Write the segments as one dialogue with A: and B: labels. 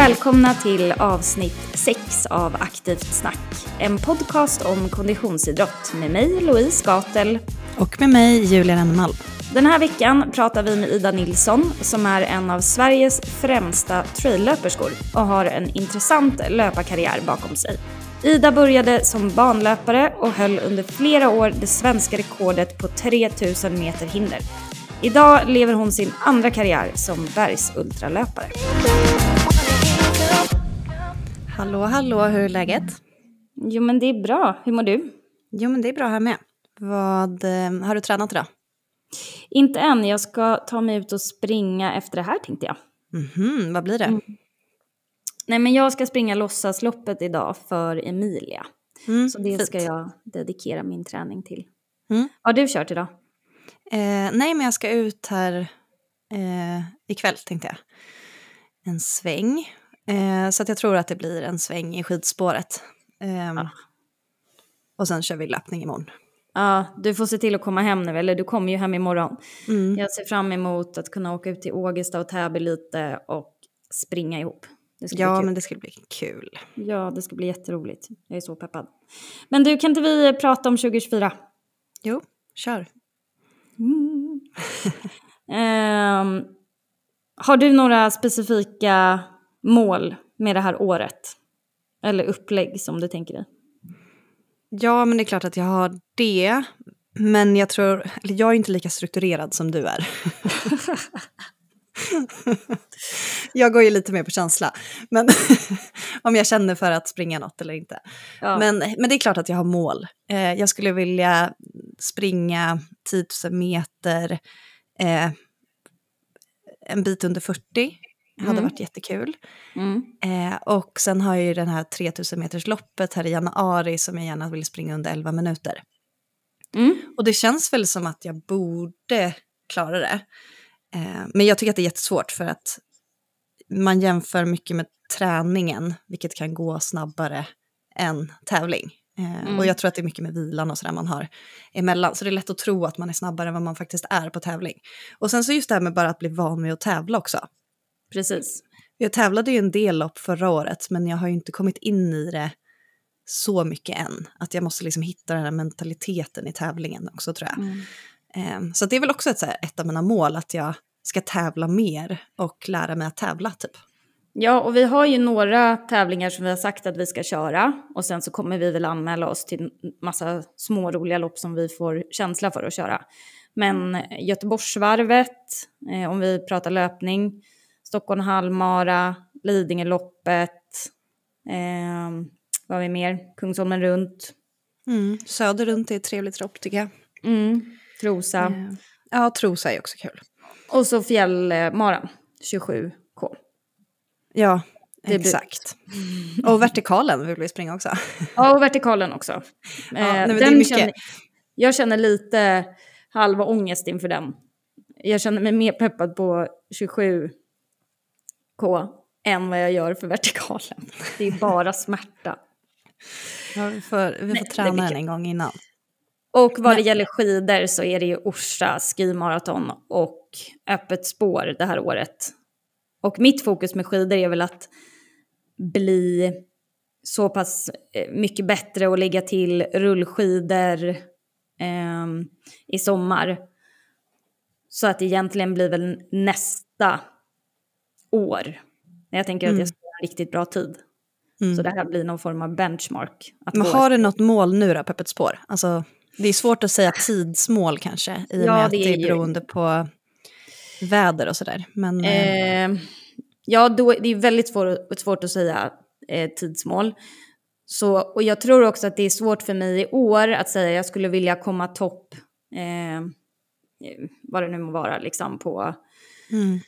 A: Välkomna till avsnitt 6 av Aktivt snack. En podcast om konditionsidrott med mig, Louise Gatel.
B: Och med mig, Julia Rennemalm.
A: Den här veckan pratar vi med Ida Nilsson som är en av Sveriges främsta traillöperskor och har en intressant löparkarriär bakom sig. Ida började som banlöpare och höll under flera år det svenska rekordet på 3000 meter hinder. Idag lever hon sin andra karriär som bergsultralöpare.
B: Hallå, hallå, hur är läget?
A: Jo men det är bra, hur mår du?
B: Jo men det är bra här med. Vad eh, har du tränat idag?
A: Inte än, jag ska ta mig ut och springa efter det här tänkte jag.
B: Mhm, vad blir det?
A: Mm. Nej men jag ska springa låtsasloppet idag för Emilia.
B: Mm,
A: Så det
B: fint.
A: ska jag dedikera min träning till.
B: Mm.
A: Har du kört idag?
B: Eh, nej, men jag ska ut här eh, ikväll tänkte jag. En sväng. Eh, så att jag tror att det blir en sväng i skidspåret. Ehm,
A: Ja.
B: Och sen kör vi löpning imorgon.
A: Ja, du får se till att komma hem nu, eller du kommer ju hem imorgon.
B: Mm.
A: Jag ser fram emot att kunna åka ut till Ågesta och Täby lite och springa ihop.
B: Ja, men det skulle bli kul.
A: Ja, det ska bli jätteroligt. Jag är så peppad. Men du, kan inte vi prata om 2024?
B: Jo, kör.
A: Ehm, har du några specifika mål med det här året? Eller upplägg som du tänker dig?
B: Ja, men det är klart att jag har det. Men jag tror, eller jag är inte lika strukturerad som du är. jag går ju lite mer på känsla. Men om jag känner för att springa något eller inte.
A: Ja.
B: Men, men det är klart att jag har mål. Eh, jag skulle vilja springa 10 000 meter, eh, en bit under 40. Hade
A: Mm.
B: varit jättekul.
A: Mm.
B: Eh, och sen har jag ju den här 3000 meters loppet här i januari som jag gärna vill springa under 11 minuter.
A: Mm.
B: Och det känns väl som att jag borde klara det. Eh, men jag tycker att det är jättesvårt för att man jämför mycket med träningen, vilket kan gå snabbare än tävling. Eh,
A: Mm.
B: Och jag tror att det är mycket med vilan och sådär man har emellan. Så det är lätt att tro att man är snabbare än vad man faktiskt är på tävling. Och sen så just det här med bara att bli van med att tävla också.
A: Precis.
B: Jag tävlade ju en del lopp förra året, men jag har ju inte kommit in i det så mycket än. Att jag måste liksom hitta den här mentaliteten i tävlingen också tror jag.
A: Mm.
B: Ehm, så det är väl också ett, här, ett av mina mål, att jag ska tävla mer och lära mig att tävla typ.
A: Ja, och vi har ju några tävlingar som vi har sagt att vi ska köra. Och sen så kommer vi väl anmäla oss till massa små roliga lopp som vi får känsla för att köra. Men Göteborgsvarvet, eh, om vi pratar löpning, Stockholm halvmara, Lidingöloppet, eh, vad har vi mer? Kungsholmen runt,
B: Mm. Söder runt är ett trevligt lopp tycker jag.
A: mm, Trosa
B: Ehm, ja, Trosa är också kul.
A: och så fjällmaran, 27K.
B: Ja,
A: Det
B: exakt. Och vertikalen vill vi springa också.
A: Ja, och vertikalen också. Eh,
B: nej, men det är
A: den känner, jag känner lite halva ångest inför den. Jag känner mig mer peppad på 27K än vad jag gör för vertikalen. Det är bara smärta.
B: Ja, vi får, vi
A: Nej,
B: får
A: det
B: träna den en gång innan.
A: Och vad det gäller skidor så är det ju Orsa skimaraton och öppet spår det här året. Och mitt fokus med skidor är väl att bli så pass eh, mycket bättre och lägga till rullskidor ehm, i sommar. Så att det egentligen blir väl nästa år. Jag tänker att
B: Mm.
A: jag ska ha en riktigt bra tid.
B: Mm.
A: Så det här blir någon form av benchmark. Att
B: Men har du något mål nu då på öppet spår? Alltså, det är svårt att säga tidsmål kanske, i och
A: Ja,
B: med att
A: det
B: det
A: är ju-
B: beroende på väder och sådär. Men eh,
A: Eh, ja, då, det är väldigt svår, svårt att säga eh, tidsmål. Så, och jag tror också att det är svårt för mig i år att säga att jag skulle vilja komma topp, eh, vad det nu må vara, liksom på...
B: mm,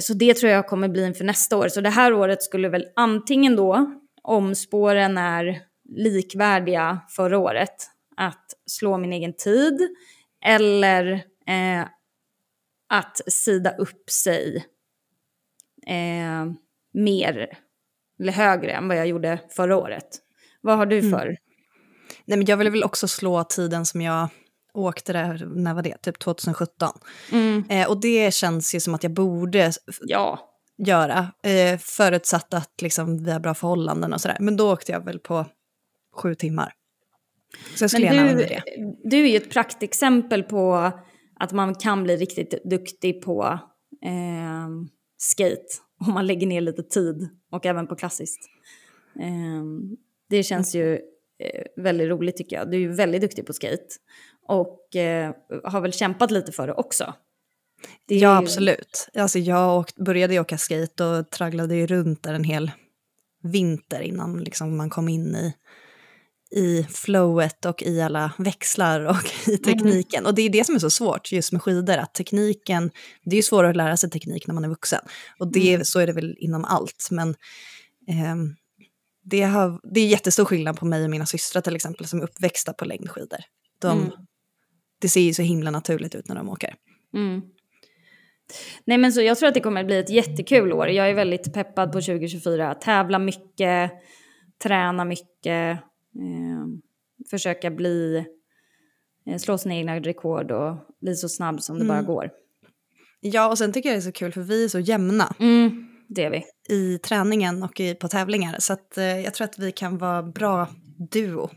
A: Så det tror jag kommer bli inför nästa år. Så det här året skulle väl antingen då, om spåren är likvärdiga förra året, att slå min egen tid eller eh, att sida upp sig eh, mer eller högre än vad jag gjorde förra året. Vad har du
B: Mm.
A: för?
B: nej, men jag vill väl också slå tiden som jag åkte där, när var det? Typ 2017.
A: Mm.
B: Eh, och det känns ju som att jag borde
A: Ja,
B: göra, eh, förutsatt att liksom, vi har bra förhållanden och sådär. Men då åkte jag väl på sju timmar. Så jag skulle
A: Men du,
B: det.
A: du är ju ett praktexempel på att man kan bli riktigt duktig på eh, skate om man lägger ner lite tid och även på klassiskt. Eh, det känns ju eh, väldigt roligt tycker jag. Du är ju väldigt duktig på skate och eh, har väl kämpat lite för det också. Det
B: Ja,
A: ju-
B: absolut. Alltså, jag åkt, började ju åka skate och tragglade ju runt där en hel vinter innan liksom, man kom in i, i flowet och i alla växlar och i tekniken. Och det är det som är så svårt just med skidor, att tekniken, det är ju svårare att lära sig teknik när man är vuxen. Och det, så är det väl inom allt, men ehm, det, har, det är jättestor skillnad på mig och mina systrar till exempel som är uppväxta på längdskidor. De,
A: Mm.
B: Det ser ju så himla naturligt ut när de åker.
A: Mm. Nej men så jag tror att det kommer att bli ett jättekul år. Jag är väldigt peppad på 2024. Tävla mycket, träna mycket, eh, försöka bli, eh, slå sina egna rekord och bli så snabb som det bara går.
B: Ja, och sen tycker jag det är så kul för vi är så jämna
A: Mm, det är vi.
B: i träningen och i, på tävlingar. Så att, eh, jag tror att vi kan vara bra duo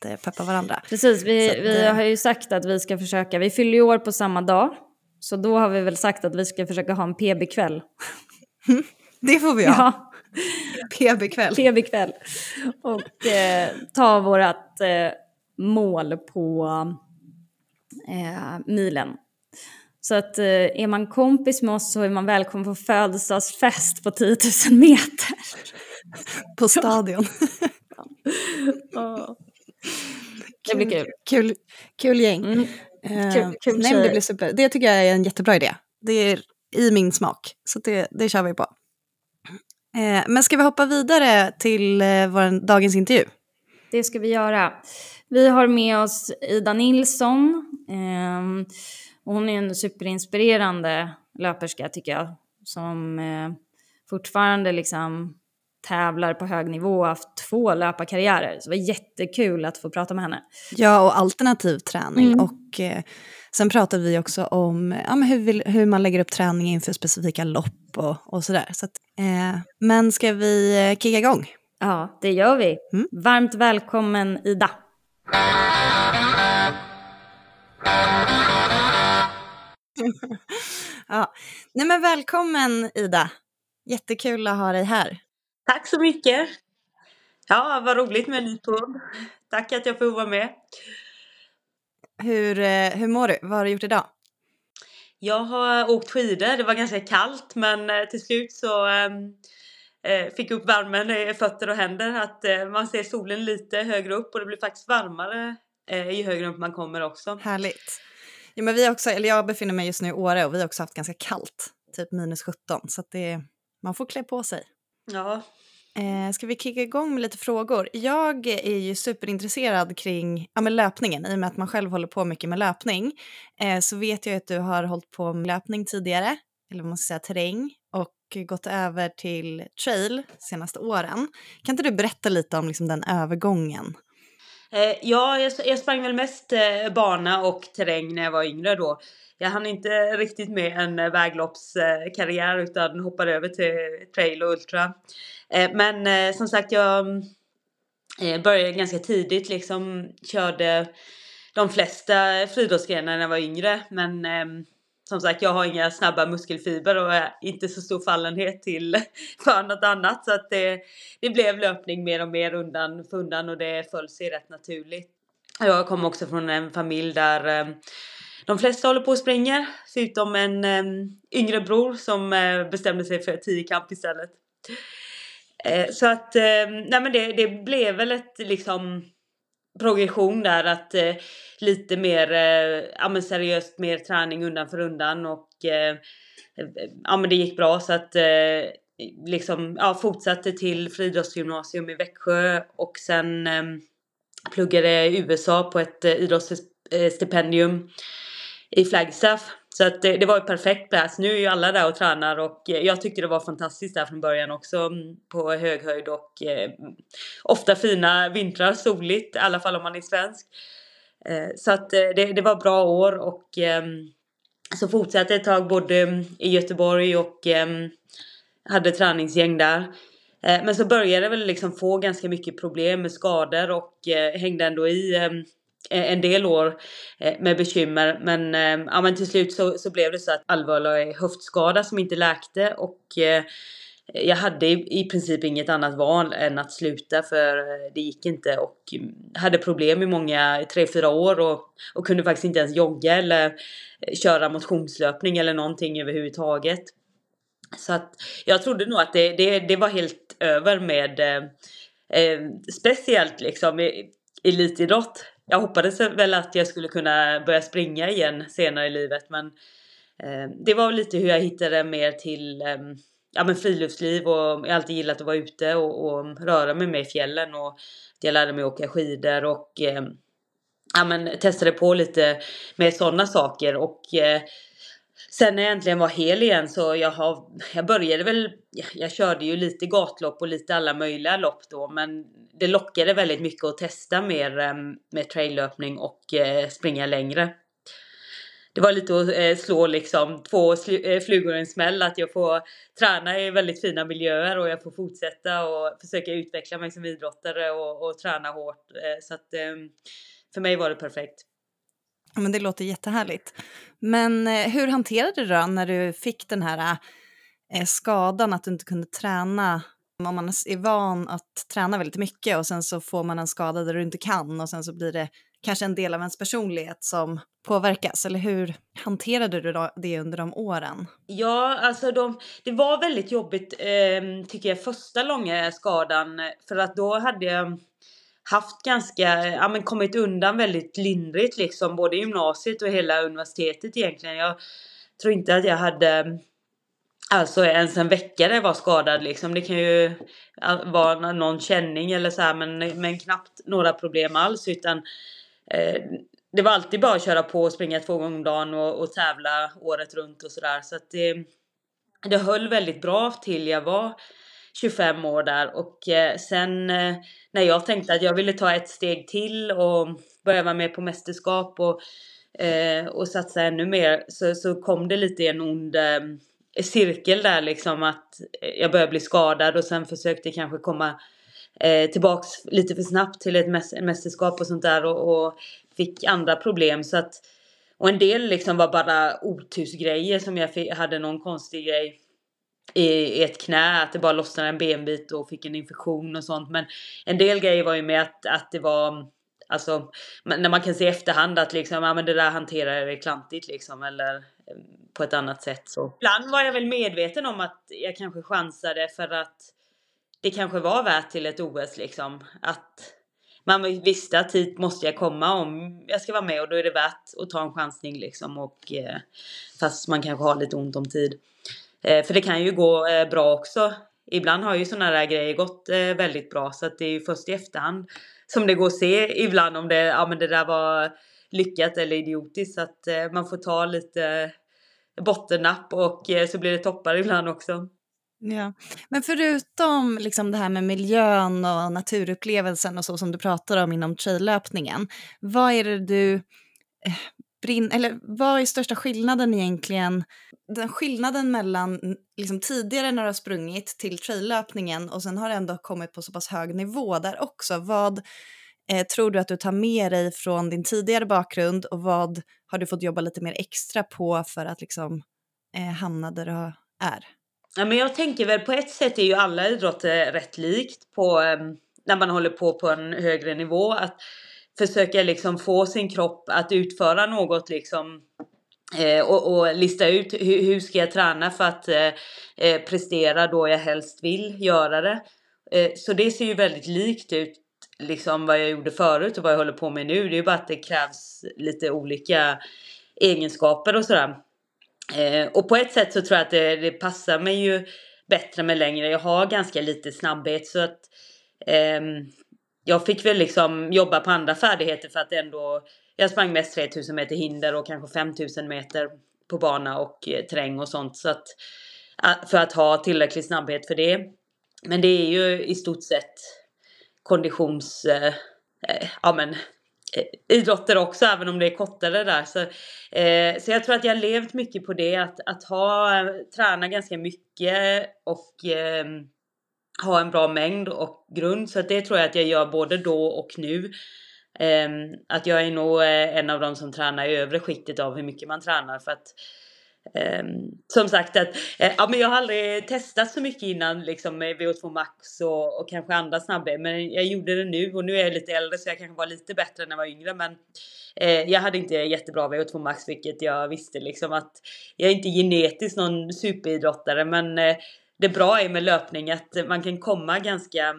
B: att eh, peppa varandra.
A: Precis, vi,
B: att,
A: vi har ju sagt att vi ska försöka, vi fyller ju år på samma dag. Så då har vi väl sagt att vi ska försöka ha en PB-kväll.
B: Det får vi ha. PB-kväll.
A: PB-kväll. Och eh, ta vårat eh, mål på eh, milen. Så att eh, är man kompis med oss så är man välkommen på födelsedagsfest på 10 000 meter.
B: På stadion.
A: Det blir kul.
B: Kul, kul gäng.
A: Mm.
B: Eh,
A: Kul- kul
B: nej, det blir super. Det tycker jag är en jättebra idé. Det är i min smak. Så det, det kör vi på. Eh, men ska vi hoppa vidare till eh, vår, dagens intervju?
A: Det ska vi göra. Vi har med oss Ida Nilsson. Ehm, hon är en superinspirerande löperska tycker jag. Som eh, fortfarande liksom tävlar på hög nivå och haft två löparkarriärer. Så det var jättekul att få prata med henne.
B: Ja, och alternativ träning.
A: Mm.
B: Och eh, sen pratade vi också om ja, hur, vill, hur man lägger upp träning inför specifika lopp och, och sådär. Så att, eh, men ska vi eh, kicka igång?
A: Ja, det gör vi.
B: Mm.
A: Varmt välkommen Ida.
B: Ja. Nej, men välkommen Ida. Jättekul att ha dig här.
C: Tack så mycket. Ja, vad roligt med en ny podd. Tack att jag får vara med.
B: Hur, eh, hur mår du? Vad har du gjort idag?
C: Jag har åkt skidor. Det var ganska kallt men eh, till slut så ehm, eh, fick upp värmen i fötter och händer. Att eh, man ser solen lite högre upp och det blir faktiskt varmare eh, ju högre upp man kommer också.
B: Härligt. Ja, men vi också, eller jag befinner mig just nu i Åre och vi har också haft ganska kallt, typ minus 17. Så det, man får klä på sig.
C: Ja,
B: Eh, ska vi kicka igång med lite frågor? Jag är ju superintresserad kring ja, med löpningen. I och med att man själv håller på mycket med löpning eh, så vet jag att du har hållit på med löpning tidigare, eller vad man ska säga terräng, och gått över till trail de senaste åren. Kan inte du berätta lite om liksom, den övergången?
C: Eh, ja, jag, jag sprang väl mest eh, bana och terräng när jag var yngre då. Jag hann inte riktigt med en eh, vägloppskarriär eh, utan hoppade över till trail och ultra. Eh, men eh, som sagt, jag eh, började ganska tidigt liksom, körde de flesta friidrottsgrenar när jag var yngre. Men ehm, som sagt, jag har inga snabba muskelfiber och är inte så stor fallenhet till för något annat. Så att det, det blev löpning mer och mer undan för undan och det föll sig rätt naturligt. Jag kommer också från en familj där eh, de flesta håller på och springer, förutom en eh, yngre bror som eh, bestämde sig för tiokamp istället. Så att, nej men det, det blev väl ett liksom progression där att eh, lite mer eh, ja, men seriöst mer träning undan för undan och eh, eh, ja men det gick bra så att eh, liksom ja, fortsatte till friidrottsgymnasium i Växjö och sen eh, pluggade i USA på ett eh, idrottsstipendium i Flagstaff. Så att det, det var ju perfekt plats. Nu är ju alla där och tränar och eh, jag tyckte det var fantastiskt där från början också mm, på hög höjd och eh, ofta fina vintrar, soligt, i alla fall om man är svensk. Eh, så att eh, det, det var bra år och eh, så fortsatte ett tag både mm, i Göteborg och ehm, hade träningsgäng där. Eh, men så började jag väl liksom få ganska mycket problem med skador och eh, hängde ändå i ehm, Eh, en del år eh, med bekymmer. Men, eh, ja, men till slut så, så blev det så att allvarlig höftskada som inte läkte och jag hade i princip inget annat val än att sluta för det gick inte och mm, hade problem i många, tre, fyra år och, och kunde faktiskt inte ens jogga eller köra motionslöpning eller någonting överhuvudtaget. Så att jag trodde nog att det, det, det var helt över med eh, speciellt liksom elitidrott. Jag hoppades väl att jag skulle kunna börja springa igen senare i livet men eh, det var lite hur jag hittade mer till eh, ja, men friluftsliv och jag har alltid gillat att vara ute och, och röra mig med i fjällen och jag lärde mig åka skidor och eh, ja, men testade på lite med sådana saker och eh, Sen när jag äntligen var hel igen så jag har, jag började väl, jag körde ju lite gatlopp och lite alla möjliga lopp då men det lockade väldigt mycket att testa mer ehm, med traillöpning och eh, springa längre det var lite att eh, slå liksom två eh, flugor i en smäll att jag får träna i väldigt fina miljöer och jag får fortsätta och försöka utveckla mig som idrottare och, och träna hårt. Så att ehm, för mig var det perfekt.
B: Men det låter jättehärligt. Men eh, hur hanterade du då när du fick den här eh, skadan att du inte kunde träna om man är van att träna väldigt mycket och sen så får man en skada där du inte kan och sen så blir det kanske en del av ens personlighet som påverkas, eller hur hanterade du det under de åren?
C: Ja, alltså de, det var väldigt jobbigt eh, tycker jag första långa skadan för att då hade jag haft ganska, ja men kommit undan väldigt lindrigt liksom både gymnasiet och hela universitetet egentligen. Jag tror inte att jag hade Alltså ens en vecka där jag var skadad liksom. Det kan ju vara någon känning eller så här men, men knappt några problem alls utan eh, det var alltid bara att köra på och springa två gånger om dagen och, och tävla året runt och sådär. Så att det, det höll väldigt bra till jag var 25 år där. Och eh, sen eh, när jag tänkte att jag ville ta ett steg till och börja vara med på mästerskap och, eh, och satsa ännu mer så, så kom det lite i en ond cirkel där liksom att jag började bli skadad och sen försökte kanske komma eh, tillbaks lite för snabbt till ett mästerskap och sånt där och, och fick andra problem. Så att och en del liksom var bara otursgrejer som jag hade någon konstig grej i, ett knä, att det bara lossnade en benbit och fick en infektion och sånt. Men en del grejer var ju med att, att det var Alltså när man kan se i efterhand att liksom, ja men det där hanterar jag klantigt liksom eller mm, på ett annat sätt så. Ibland var jag väl medveten om att jag kanske chansade för att det kanske var värt till ett OS liksom. Att man visste att hit måste jag komma om jag ska vara med och då är det värt att ta en chansning liksom och eh, fast man kanske har lite ont om tid. Eh, för det kan ju gå eh, bra också. Ibland har ju sådana där grejer gått eh, väldigt bra så att det är ju först i efterhand som det går att se ibland om det, ja men det där var lyckat eller idiotiskt så att eh, man får ta lite bottennapp och eh, så blir det toppar ibland också.
B: Ja, men förutom liksom det här med miljön och naturupplevelsen och så som du pratar om inom traillöpningen, vad är det du eh, brinner, eller vad är största skillnaden egentligen, den skillnaden mellan liksom tidigare när du har sprungit till traillöpningen och sen har det ändå kommit på så pass hög nivå där också, vad eh, tror du att du tar med dig från din tidigare bakgrund och vad har du fått jobba lite mer extra på för att liksom eh, hamna där du är?
C: Ja, men jag tänker väl på ett sätt är ju alla idrotter rätt likt på eh, när man håller på på en högre nivå. Att försöka liksom få sin kropp att utföra något liksom eh, och, och, lista ut hur, hur, ska jag träna för att eh, eh, prestera då jag helst vill göra det. Eh, så det ser ju väldigt likt ut liksom vad jag gjorde förut och vad jag håller på med nu. Det är ju bara att det krävs lite olika egenskaper och sådär. Eh, och på ett sätt så tror jag att det, det, passar mig ju bättre med längre. Jag har ganska lite snabbhet så att eh, jag fick väl liksom jobba på andra färdigheter för att ändå jag sprang mest 3000 meter hinder och kanske 5000 meter på bana och eh, terräng och sånt så att för att ha tillräcklig snabbhet för det. Men det är ju i stort sett konditions, eh, eh ja men eh, idrotter också, även om det är kortare där. Så, eh, så jag tror att jag har levt mycket på det, att, att ha, eh, träna ganska mycket och eh, ha en bra mängd och grund. Så det tror jag att jag gör både då och nu. Ehm, att jag är nog eh, en av de som tränar i övre skiktet av hur mycket man tränar. För att Um, som sagt att uh, ja, men jag har aldrig testat så mycket innan liksom med VO2 Max och, och kanske andra snabbare men jag gjorde det nu och nu är jag lite äldre så jag kanske var lite bättre när jag var yngre men uh, jag hade inte jättebra VO2 Max vilket jag visste liksom att jag är inte genetiskt någon superidrottare men det bra är med löpning att man kan komma ganska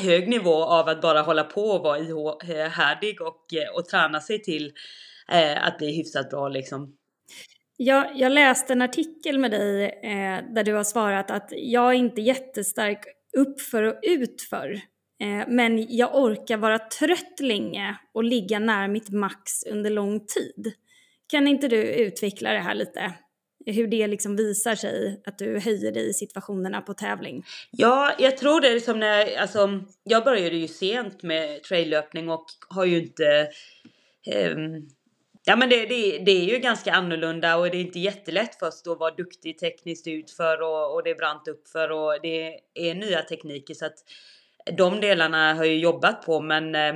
C: hög nivå av att bara hålla på och vara ihärdig eh, och, eh, och träna sig till eh, att bli hyfsat bra liksom.
A: Jag, jag läste en artikel med dig eh, där du har svarat att jag är inte jättestark uppför och utför. Eh, men jag orkar vara trött länge och ligga nära mitt max under lång tid. Kan inte du utveckla det här lite? Hur det liksom visar sig att du höjer dig i situationerna på tävling?
C: Ja, jag tror det är som när, alltså, jag började ju sent med traillöpning och har ju inte eh, Ja men det, det, det, är ju ganska annorlunda och det är inte jättelätt först att vara duktig tekniskt utför och, och det är brant uppför och det är nya tekniker så att de delarna har jag jobbat på men eh,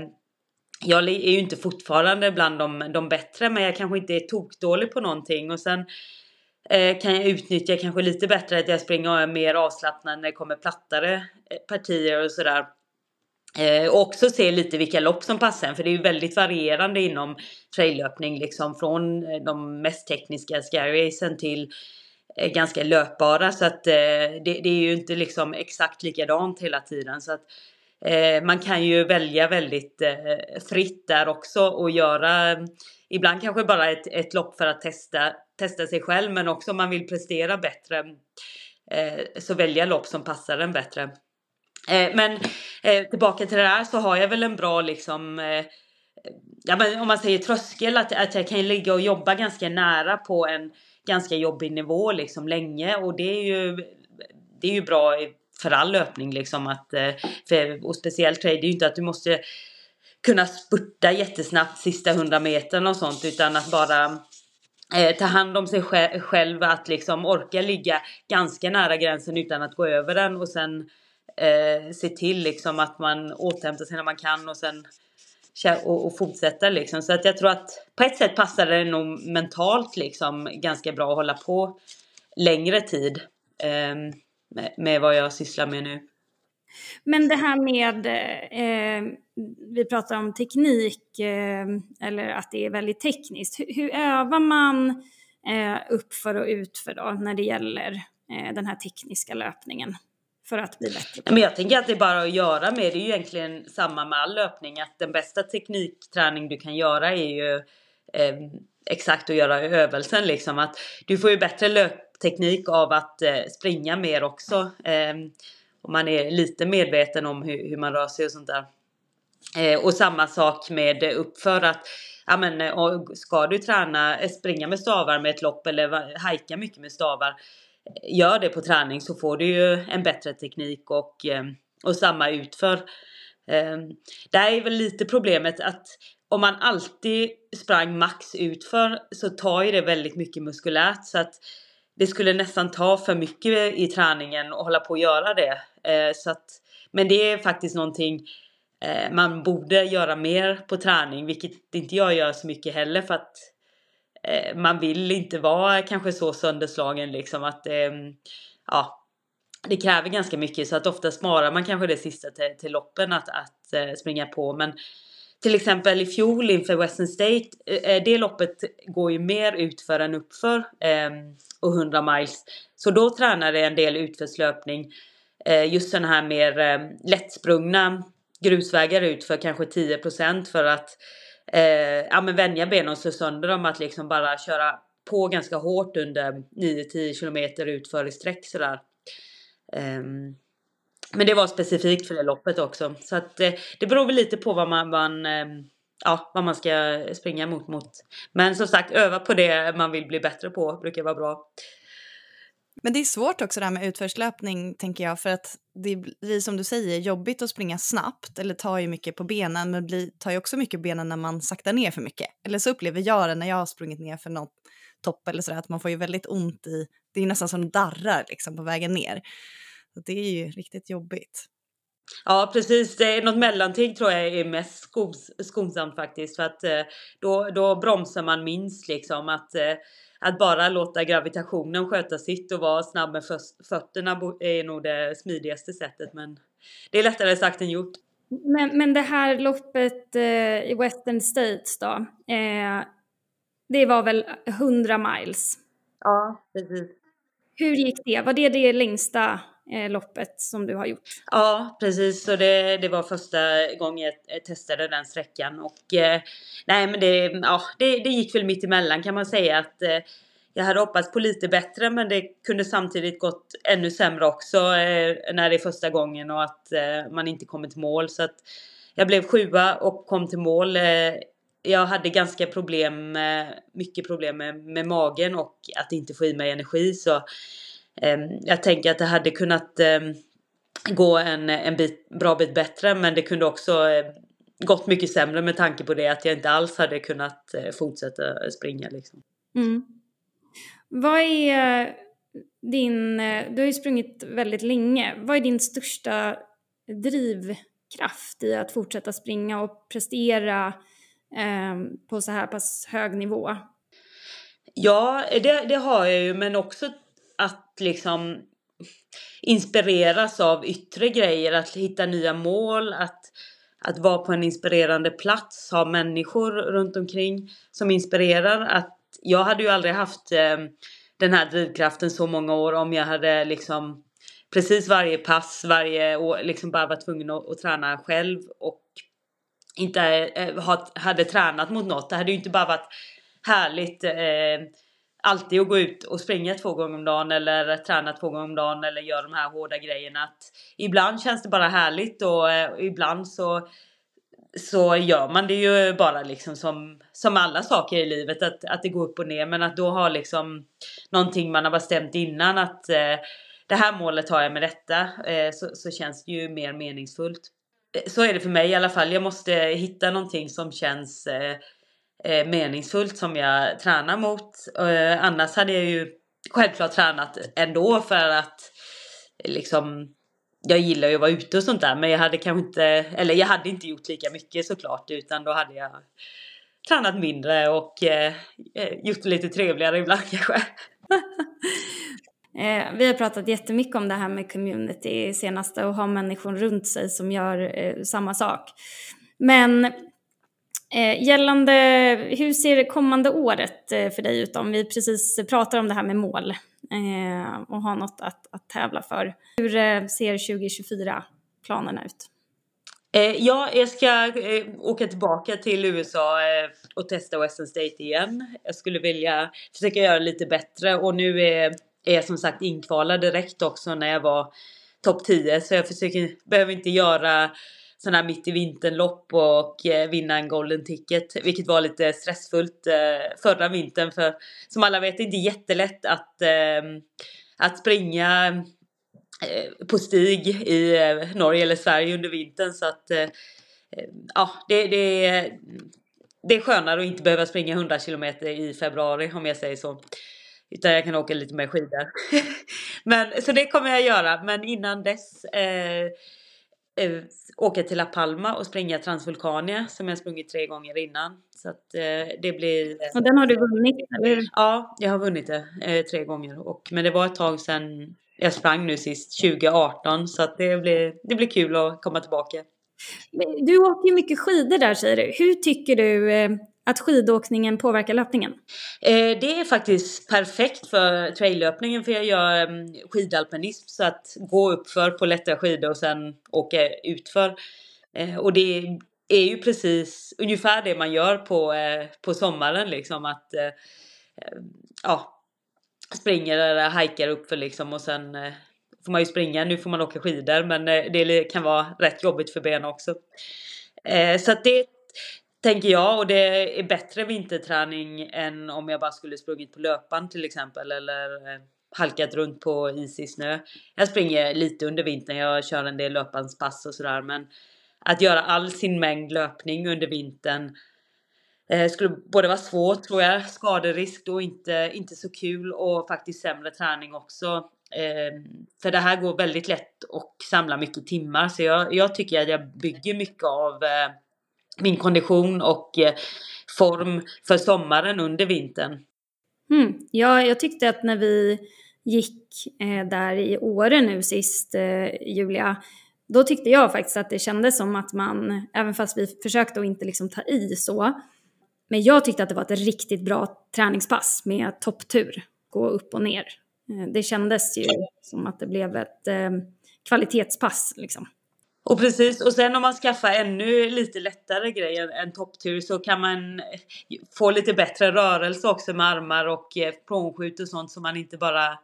C: jag är ju inte fortfarande bland de, de bättre men jag kanske inte är tokdålig på någonting och sen Eh, kan jag utnyttja kanske lite bättre att jag springer mer avslappnad när det kommer plattare eh, partier och sådär. Eh, och också se lite vilka lopp som passar en, för det är ju väldigt varierande inom traillöpning, liksom från de mest tekniska skyracen till ganska löpbara. Så att det, det, är ju inte liksom exakt likadant hela tiden. Så att man kan ju välja väldigt fritt där också och göra ibland kanske bara ett, ett lopp för att testa, testa sig själv, men också om man vill prestera bättre eh, så välja lopp som passar en bättre. Eh, men eh, tillbaka till det där så har jag väl en bra liksom eh, ja, men om man säger tröskel, att, att jag kan ligga och jobba ganska nära på en ganska jobbig nivå liksom länge och det är ju, det är ju bra för all löpning liksom att, eh, för, och speciellt trade, det är ju inte att du måste kunna spurta jättesnabbt sista hundra metern och sånt utan att bara eh, ta hand om sig själv, att liksom orka ligga ganska nära gränsen utan att gå över den och sen eh, se till liksom att man återhämtar sig när man kan och sen och, och fortsätta liksom. Så att jag tror att på ett sätt passar det nog mentalt liksom ganska bra att hålla på längre tid eh, med, med vad jag sysslar med nu.
A: Men det här med, eh, vi pratar om teknik, eh, eller att det är väldigt tekniskt. Hur, hur övar man eh, uppför och utför då när det gäller eh, den här tekniska löpningen? för att bli bättre?
C: Men jag tänker att det är bara att göra med. Det är ju egentligen samma med all löpning. Att den bästa teknikträning du kan göra är ju eh, exakt att göra övelsen liksom. Att du får ju bättre löpteknik av att eh, springa mer också. Ehm, om man är lite medveten om hur, hur man rör sig och sånt där. Eh, och samma sak med eh, uppför att ja men eh, ska du träna, eh, springa med stavar med ett lopp eller hajka mycket med stavar gör det på träning så får du ju en bättre teknik och, och samma utför. Eh, det här är väl lite problemet att om man alltid sprang max utför så tar ju det väldigt mycket muskulärt så att det skulle nästan ta för mycket i träningen och hålla på att göra det. Eh, så att, men det är faktiskt någonting eh, man borde göra mer på träning, vilket inte jag gör så mycket heller för att eh, man vill inte vara kanske så sönderslagen liksom att eh, ja, det kräver ganska mycket så att ofta sparar man kanske det sista till, till loppen att, att eh, springa på. Men till exempel i fjol inför Western State, eh, eh, det loppet går ju mer utför än uppför ehm, och 100 miles. Så då tränade jag en del utförslöpning. Eh, just sådana här mer eh, lättsprungna grusvägar utför kanske 10% för att eh, ja, men vänja benen och slå sönder dem att liksom bara köra på ganska hårt under 9-10 kilometer utför i sträck sådär. Um, men det var specifikt för det loppet också. Så att eh, det beror väl lite på vad man, man eh, ja, vad man ska springa mot, mot. Men som sagt, öva på det man vill bli bättre på brukar vara bra.
B: Men det är svårt också det här med utförslöpning tänker jag för att det blir som du säger jobbigt att springa snabbt eller tar ju mycket på benen men blir, tar ju också mycket på benen när man saktar ner för mycket. Eller så upplever jag det när jag har sprungit ner för något topp eller sådär att man får ju väldigt ont i, det är nästan som darrar liksom på vägen ner. Så det är ju riktigt jobbigt.
C: Ja precis, det är något mellanting tror jag är mest skons skonsamt faktiskt för att eh, då, då bromsar man minst liksom att eh, att bara låta gravitationen sköta sitt och vara snabb med fötterna är nog det smidigaste sättet men det är lättare sagt än gjort.
A: Men, men det här loppet eh, i Western States då, eh, det var väl 100 miles?
C: Ja, precis.
A: Hur gick det? Var det det längsta eh, loppet som du har gjort?
C: Ja, precis. Så det, det var första gången jag eh, testade den sträckan. Och eh, nej, men det, ja, det, det gick väl mitt emellan kan man säga. att eh, jag hade hoppats på lite bättre men det kunde samtidigt gått ännu sämre också eh, när det är första gången och att eh, man inte kommer till mål. Så att jag blev sjua och kom till mål. Eh, jag hade ganska problem, eh, mycket problem med, med magen och att inte få i mig energi. Så jag tänker att det hade kunnat ehm, gå en, en bit, bra bit bättre men det kunde också eh, gått mycket sämre med tanke på det att jag inte alls hade kunnat eh, fortsätta springa. Liksom.
A: Mm. Vad är din, du har ju sprungit väldigt länge, vad är din största drivkraft i att fortsätta springa och prestera eh, på så här pass hög nivå?
C: Ja, det, det har jag ju men också att liksom inspireras av yttre grejer, att hitta nya mål, att, att vara på en inspirerande plats, ha människor runt omkring som inspirerar. Att jag hade ju aldrig haft eh, den här drivkraften så många år om jag hade liksom precis varje pass, varje år liksom bara varit tvungen att, att träna själv och inte eh, hade tränat mot något. Det hade ju inte bara varit härligt eh, alltid att gå ut och springa två gånger om dagen eller träna två gånger om dagen eller göra de här hårda grejerna. Att ibland känns det bara härligt och, och ibland så så gör man det ju bara liksom som, som alla saker i livet att, att det går upp och ner men att då ha liksom någonting man har bestämt innan att eh, det här målet har jag med detta eh, så, så känns det ju mer meningsfullt. Eh, så är det för mig i alla fall. Jag måste hitta någonting som känns eh, eh, meningsfullt som jag tränar mot. Eh, annars hade jag ju självklart tränat ändå för att liksom jag gillar ju att vara ute och sånt där men jag hade kanske inte, eller jag hade inte gjort lika mycket såklart utan då hade jag tränat mindre och eh, eh gjort det lite trevligare ibland kanske.
A: eh, vi har pratat jättemycket om det här med community senaste och ha människor runt sig som gör eh, samma sak. Men Eh, gällande, hur ser det kommande året eh, för dig ut om vi precis pratar om det här med mål eh, och har något att, att tävla för. Hur eh, ser 2024-planerna ut?
C: Eh, ja, jag ska eh, åka tillbaka till USA eh, och testa Western State igen. Jag skulle vilja försöka göra lite bättre och nu är, är jag som sagt inkvalad direkt också när jag var topp 10 så jag försöker, behöver inte göra sådana här mitt i vintern-lopp och eh, vinna en golden ticket. Vilket var lite stressfullt eh, förra vintern för som alla vet är det inte jättelätt att, ehm, att springa eh, på stig i eh, Norge eller Sverige under vintern så att eh, ja, det, det, det är skönare att inte behöva springa 100 km i februari om jag säger så. Utan jag kan åka lite mer skidor. men, så det kommer jag göra. Men innan dess eh, åka till La Palma och springa Transvulkania som jag sprungit tre gånger innan. Så att eh, det blir... Eh,
A: och den har du vunnit, eller
C: Ja, jag har vunnit det eh, tre gånger. Och, men det var ett tag sedan jag sprang nu sist, 2018. Så att det blir, det blir kul att komma tillbaka.
A: Du åker ju mycket skidor där säger du. Hur tycker du eh, att skidåkningen påverkar löpningen?
C: Eh, det är faktiskt perfekt för traillöpningen för jag gör um, skidalpinism så att gå uppför på lätta skidor och sen åka utför. Eh, och det är ju precis ungefär det man gör på, eh, på sommaren liksom att eh, eh ja, springer eller hajkar uppför liksom och sen eh, får man ju springa. Nu får man åka skidor men eh, det kan vara rätt jobbigt för benen också. Eh, så att det Tänker jag och det är bättre vinterträning än om jag bara skulle sprungit på löpan till exempel eller eh, halkat runt på isig snö. Jag springer lite under vintern, jag kör en del löpanspass och sådär men att göra all sin mängd löpning under vintern eh, skulle både vara svårt tror jag, skaderisk och inte, inte så kul och faktiskt sämre träning också. Eh, för det här går väldigt lätt och samla mycket timmar så jag, jag tycker att jag bygger mycket av eh, min kondition och eh, form för sommaren under vintern.
A: Mm. Ja, jag tyckte att när vi gick eh, där i Åre nu sist, eh, Julia, då tyckte jag faktiskt att det kändes som att man, även fast vi försökte att inte liksom ta i så, men jag tyckte att det var ett riktigt bra träningspass med topptur, gå upp och ner. Eh, det kändes ju som att det blev ett eh, kvalitetspass liksom.
C: Och precis, och sen om man skaffar ännu lite lättare grejer än topptur så kan man få lite bättre rörelse också med armar och eh, frånskjut och sånt så man inte bara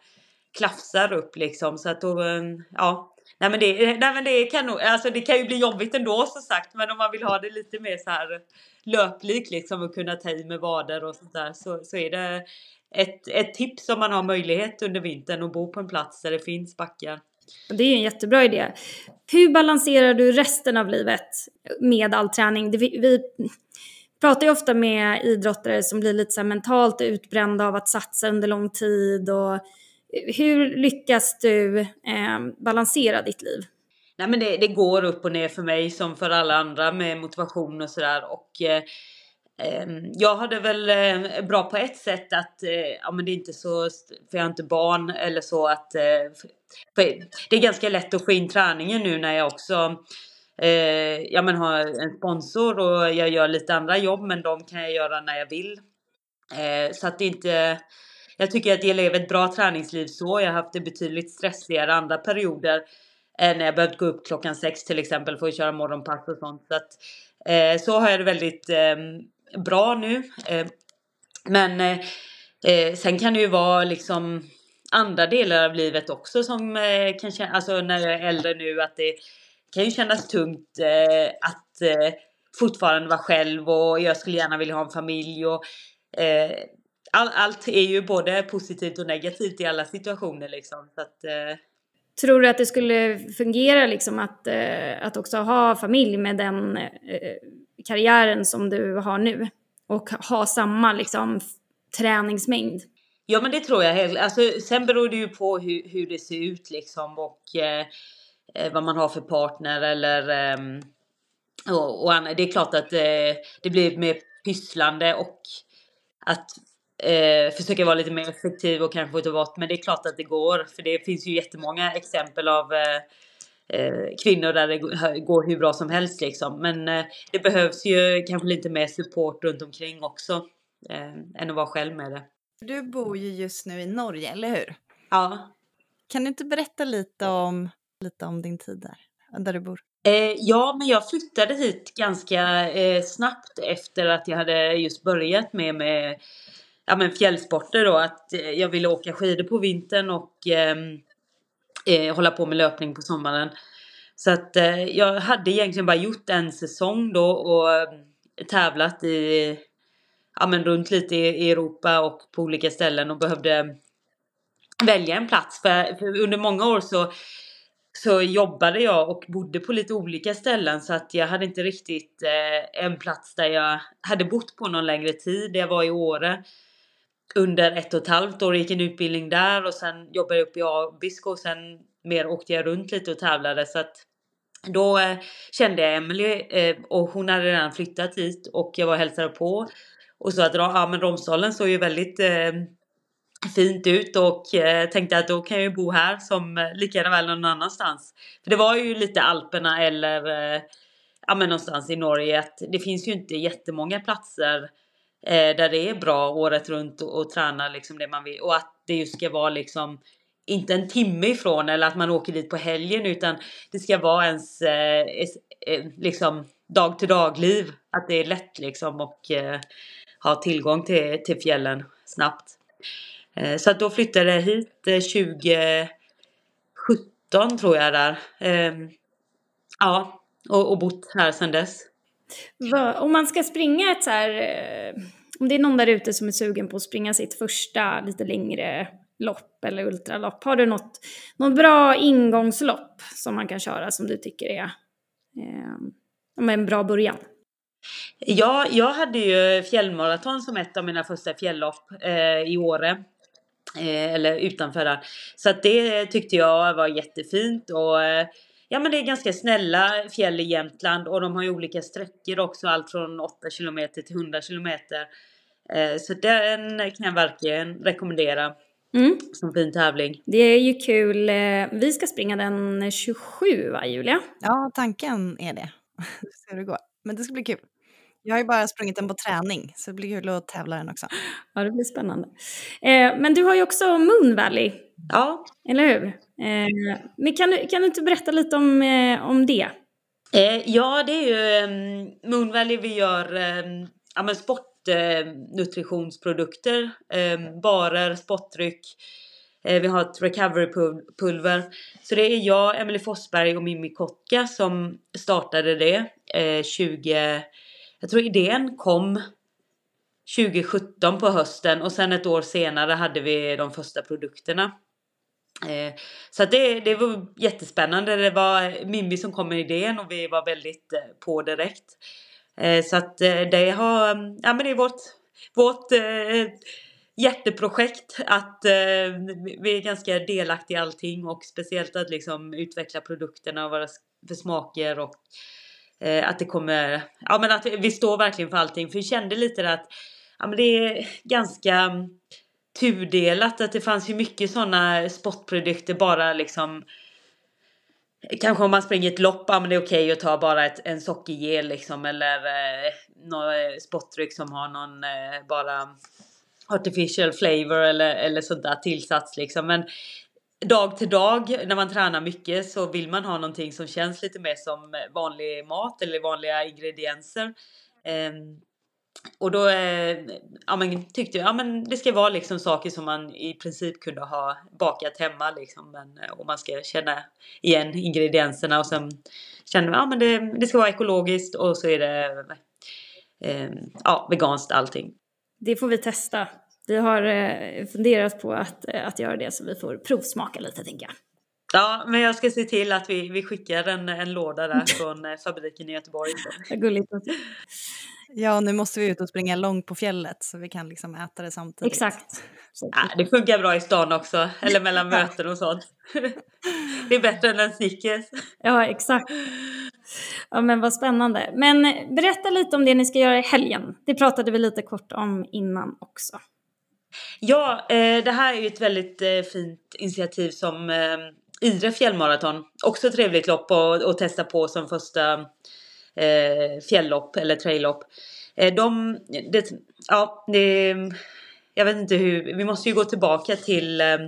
C: klafsar upp liksom. Så att då, ehm, ja. Nej men, det, nej men det kan nog, alltså det kan ju bli jobbigt ändå som sagt men om man vill ha det lite mer så här löplikt liksom och kunna ta i med vader och sånt där så, så är det ett, ett tips om man har möjlighet under vintern att bo på en plats där det finns backar.
A: Det är en jättebra idé. Hur balanserar du resten av livet med all träning? Vi, vi pratar ju ofta med idrottare som blir lite så mentalt utbrända av att satsa under lång tid. Och hur lyckas du eh, balansera ditt liv?
C: Nej men det, det, går upp och ner för mig som för alla andra med motivation och sådär. Och eh, Ehm, jag hade väl eh, bra på ett sätt att, eh, ja men det är inte så, för jag har inte barn eller så att, eh, det är ganska lätt att få in träningen nu när jag också ja men har en sponsor och jag gör lite andra jobb men de kan jag göra när jag vill. Så att det inte, jag tycker att jag lever ett bra träningsliv så. Jag har haft det betydligt stressigare andra perioder när jag behövt gå upp klockan sex till exempel för att köra morgonpass och sånt. Så, att, så har jag det väldigt ehm, bra nu. Eh, men eh, eh, sen kan det ju vara liksom andra delar av livet också som eh, kan kännas, alltså när jag är äldre nu att det kan ju kännas tungt eh, att fortfarande vara själv och jag skulle gärna vilja ha en familj och all, allt är ju både positivt och negativt i alla situationer liksom. Så att,
A: Tror du att det skulle fungera liksom att, att också ha familj med den karriären som du har nu och ha samma liksom träningsmängd?
C: Ja men det tror jag. Alltså, sen beror det ju på hur, hur det ser ut liksom och eh, eh vad man har för partner eller eh, och, och Det är klart att eh, det blir mer pysslande och att eh, försöka vara lite mer effektiv och kanske få ta bort. Men det är klart att det går för det finns ju jättemånga exempel av eh, eh, kvinnor där det går hur bra som helst liksom. Men eh, det behövs ju kanske lite mer support runt omkring också eh, än att vara själv med det.
B: Du bor ju just nu i Norge, eller hur?
C: Ja.
B: Kan du inte berätta lite om, lite om din tid där, där du bor?
C: Eh, ja, men jag flyttade hit ganska eh, snabbt efter att jag hade just börjat med, med ja, men fjällsporter då. Att eh, jag ville åka skidor på vintern och ehm, eh, hålla på med löpning på sommaren. Så att eh, jag hade egentligen bara gjort en säsong då och eh, tävlat i, ja men runt lite i Europa och på olika ställen och behövde välja en plats. För, för under många år så, så jobbade jag och bodde på lite olika ställen så att jag hade inte riktigt eh, en plats där jag hade bott på någon längre tid. Jag var i Åre under ett och ett halvt år, gick en utbildning där och sen jobbade jag uppe i Abisko och sen mer åkte jag runt lite och tävlade så att då eh, kände jag Emily eh, och hon hade redan flyttat hit och jag var och hälsade på och så att ja, men Romsdalen såg ju väldigt eh, fint ut och eh, tänkte att då kan jag ju bo här som eh, lika gärna väl någon annanstans. För det var ju lite Alperna eller eh, ja men någonstans i Norge att det finns ju inte jättemånga platser Eh, där det är bra året runt och, och träna liksom det man vill och att det just ska vara liksom inte en timme ifrån eller att man åker dit på helgen utan det ska vara ens eh, eh, liksom dag till dag liv. Att det är lätt liksom och eh, ha tillgång till, till fjällen snabbt. Eh, så att då flyttade jag hit eh, 2017 tror jag där. Ehm, ja, och, och bott här sedan dess.
A: Om man ska springa ett så här, eh, om det är någon där ute som är sugen på att springa sitt första lite längre lopp eller ultralopp, har du något, något bra ingångslopp som man kan köra som du tycker är eh, en bra början?
C: Ja, jag hade ju fjällmaraton som ett av mina första fjälllopp eh, i Åre. Eh, eller utanför där. Så att det tyckte jag var jättefint och eh, ja men det är ganska snälla fjäll i Jämtland och de har ju olika sträckor också, allt från 8 km till 100 km. Eh, så den kan jag verkligen rekommendera. Mm. Som fin tävling.
A: Det är ju kul. Eh, vi ska springa den 27 va, Julia?
B: Ja, tanken är det. Se hur det går. Men det ska bli kul. Jag har ju bara sprungit den på träning, så det blir kul att tävla den också.
A: Ja, det blir spännande. Eh, men du har ju också Moon Valley.
C: Ja.
A: Eller hur? Eh, men kan du, kan du inte berätta lite om, eh, om det?
C: Eh, ja, det är ju um, Moon Valley vi gör um, ja, men sportnutritionsprodukter, um, barer, sportdryck. Eh, vi har ett recoverypulver. Så det är jag, Emelie Forsberg och Mimmi Kotka som startade det 20 jag tror idén kom 2017 på hösten och sen ett år senare hade vi de första produkterna. Eh, så det, det var jättespännande. Det var Mimmi som kom med idén och vi var väldigt eh, på direkt. Eh, så att det har, mm, ja men det är vårt, vårt jätteprojekt att vi är ganska delaktiga i allting och speciellt att liksom utveckla produkterna och våra för smaker och att det kommer, ja men att vi står verkligen för allting. För vi kände lite att ja, men det är ganska mm, tudelat. Att det fanns ju mycket sådana sportprodukter bara liksom Kanske om man springer ett lopp, ja men det är okej okay att ta bara ett, en sockergel liksom eller eh, någon eh, sportdryck som har någon eh, bara artificial flavor eller, eller sådär där tillsats liksom. Men dag till dag när man tränar mycket så vill man ha någonting som känns lite mer som vanlig mat eller vanliga ingredienser. Um, och då eh, ja, men, tyckte jag ja, det ska vara liksom saker som man i princip kunde ha bakat hemma. Liksom, men, eh, och man ska känna igen ingredienserna och sen känner man ja, men det, det ska vara ekologiskt och så är det eh, ja, veganskt allting.
A: Det får vi testa vi har eh, funderat på att, eh, att göra det så vi får provsmaka lite tänker jag.
C: Ja, men jag ska se till att vi, vi skickar en, en låda där från eh, fabriken i Göteborg.
A: Gulligt.
B: Ja, nu måste vi ut och springa långt på fjället så vi kan liksom äta det samtidigt.
A: Exakt.
C: Ja, det funkar bra i stan också, eller mellan möten och sånt. Det är bättre än en Snickers.
A: Ja, exakt. Ja, men vad spännande. Men berätta lite om det ni ska göra i helgen. Det pratade vi lite kort om innan också.
C: Ja, eh, det här är ju ett väldigt eh, fint initiativ som eh, Idre fjällmaraton. Också ett trevligt lopp att testa på som första eh, fjälllopp eller traillopp. Eh, de, det, ja, det, jag vet inte hur, vi måste ju gå tillbaka till eh,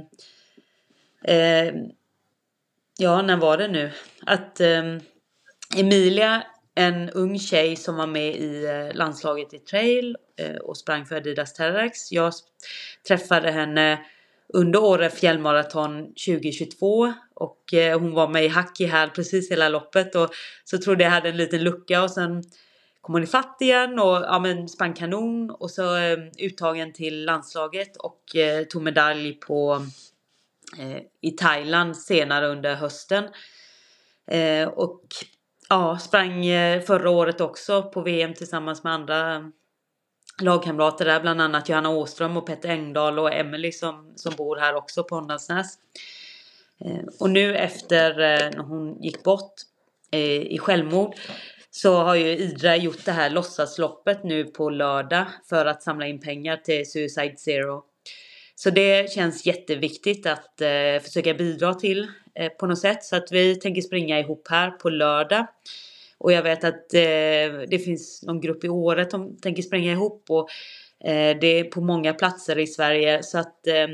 C: Ja, när var det nu? Att eh, Emilia en ung tjej som var med i eh, landslaget i trail eh, och sprang för Adidas Terrax. Jag träffade henne under året fjällmaraton 2022 och eh, hon var med i Hacki här precis hela loppet och så trodde jag hade en liten lucka och sen kom hon ifatt igen och ja, men sprang kanon och så eh, uttagen till landslaget och eh, tog medalj på i Thailand senare under hösten. och ja, sprang eh, förra året också på VM tillsammans med andra lagkamrater där, bland annat Johanna Åström och Petter Engdahl och Emily som, som bor här också på Håndalsnäs. Eh, och nu efter eh, när hon gick bort eh, i självmord så har ju Idra gjort det här låtsasloppet nu på lördag för att samla in pengar till Suicide Zero. Så det känns jätteviktigt att eh, försöka bidra till eh, på något sätt. Så att vi tänker springa ihop här på lördag. Och jag vet att eh, det finns någon grupp i året som tänker spränga ihop. Och eh, det är på många platser i Sverige. Så att eh,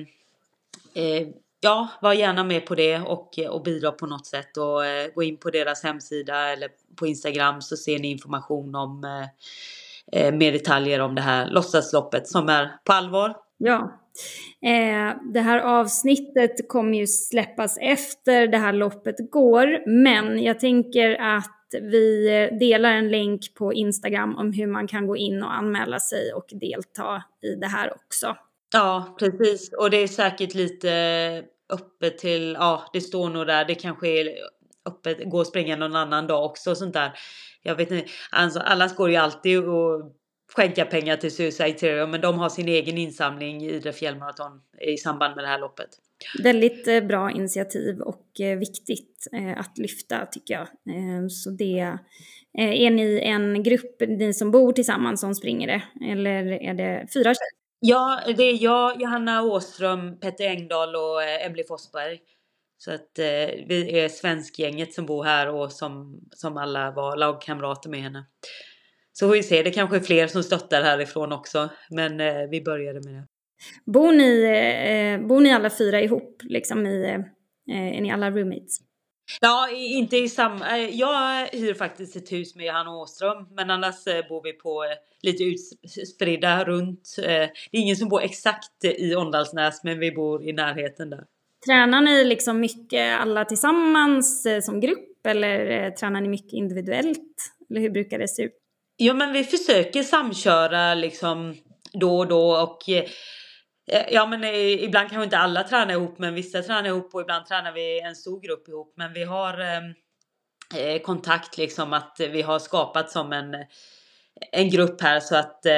C: eh, ja, var gärna med på det och, och bidra på något sätt. Och eh, gå in på deras hemsida eller på Instagram så ser ni information om eh, eh, mer detaljer om det här låtsasloppet som är på allvar.
A: Ja, Eh, det här avsnittet kommer ju släppas efter det här loppet går, men jag tänker att vi delar en länk på Instagram om hur man kan gå in och anmäla sig och delta i det här också.
C: Ja, precis. Och det är säkert lite öppet till, ja, det står nog där, det kanske är öppet, gå och springa någon annan dag också och sånt där. Jag vet inte, alltså alla går ju alltid och skänka pengar till Suicide Terror, men de har sin egen insamling i Idre fjällmaraton i samband med det här loppet.
A: Väldigt eh, bra initiativ och eh, viktigt eh, att lyfta tycker jag. Så det, är ni en grupp, ni som bor tillsammans som springer det? Eller är det fyra tjejer?
C: Ja, det är jag, Johanna Åström, Petter Engdahl och Emily Forsberg. Så att eh, vi är svenskgänget som bor här och som, som alla var lagkamrater med henne. Så får vi se, det kanske är fler som stöttar härifrån också. Men eh, vi började med det.
A: Bor ni, eh, bor ni alla fyra ihop? Liksom i, eh, är ni alla roommates?
C: Ja, inte i samma... Eh, jag hyr faktiskt ett hus med Johanna Åström. Men annars eh, bor vi på eh, lite utspridda runt. Det är ingen som bor exakt i Åndalsnäs men vi bor i närheten där.
A: Tränar ni liksom mycket alla tillsammans som grupp eller tränar ni mycket individuellt? Eller hur brukar det se ut?
C: Ja men vi försöker samköra liksom då och då och Eh, Eh, ja men eh, ibland kanske inte alla tränar ihop men vissa tränar ihop och ibland tränar vi en stor grupp ihop. Men vi har ehm, eh, kontakt liksom att vi har skapat som en, en grupp här så att eh,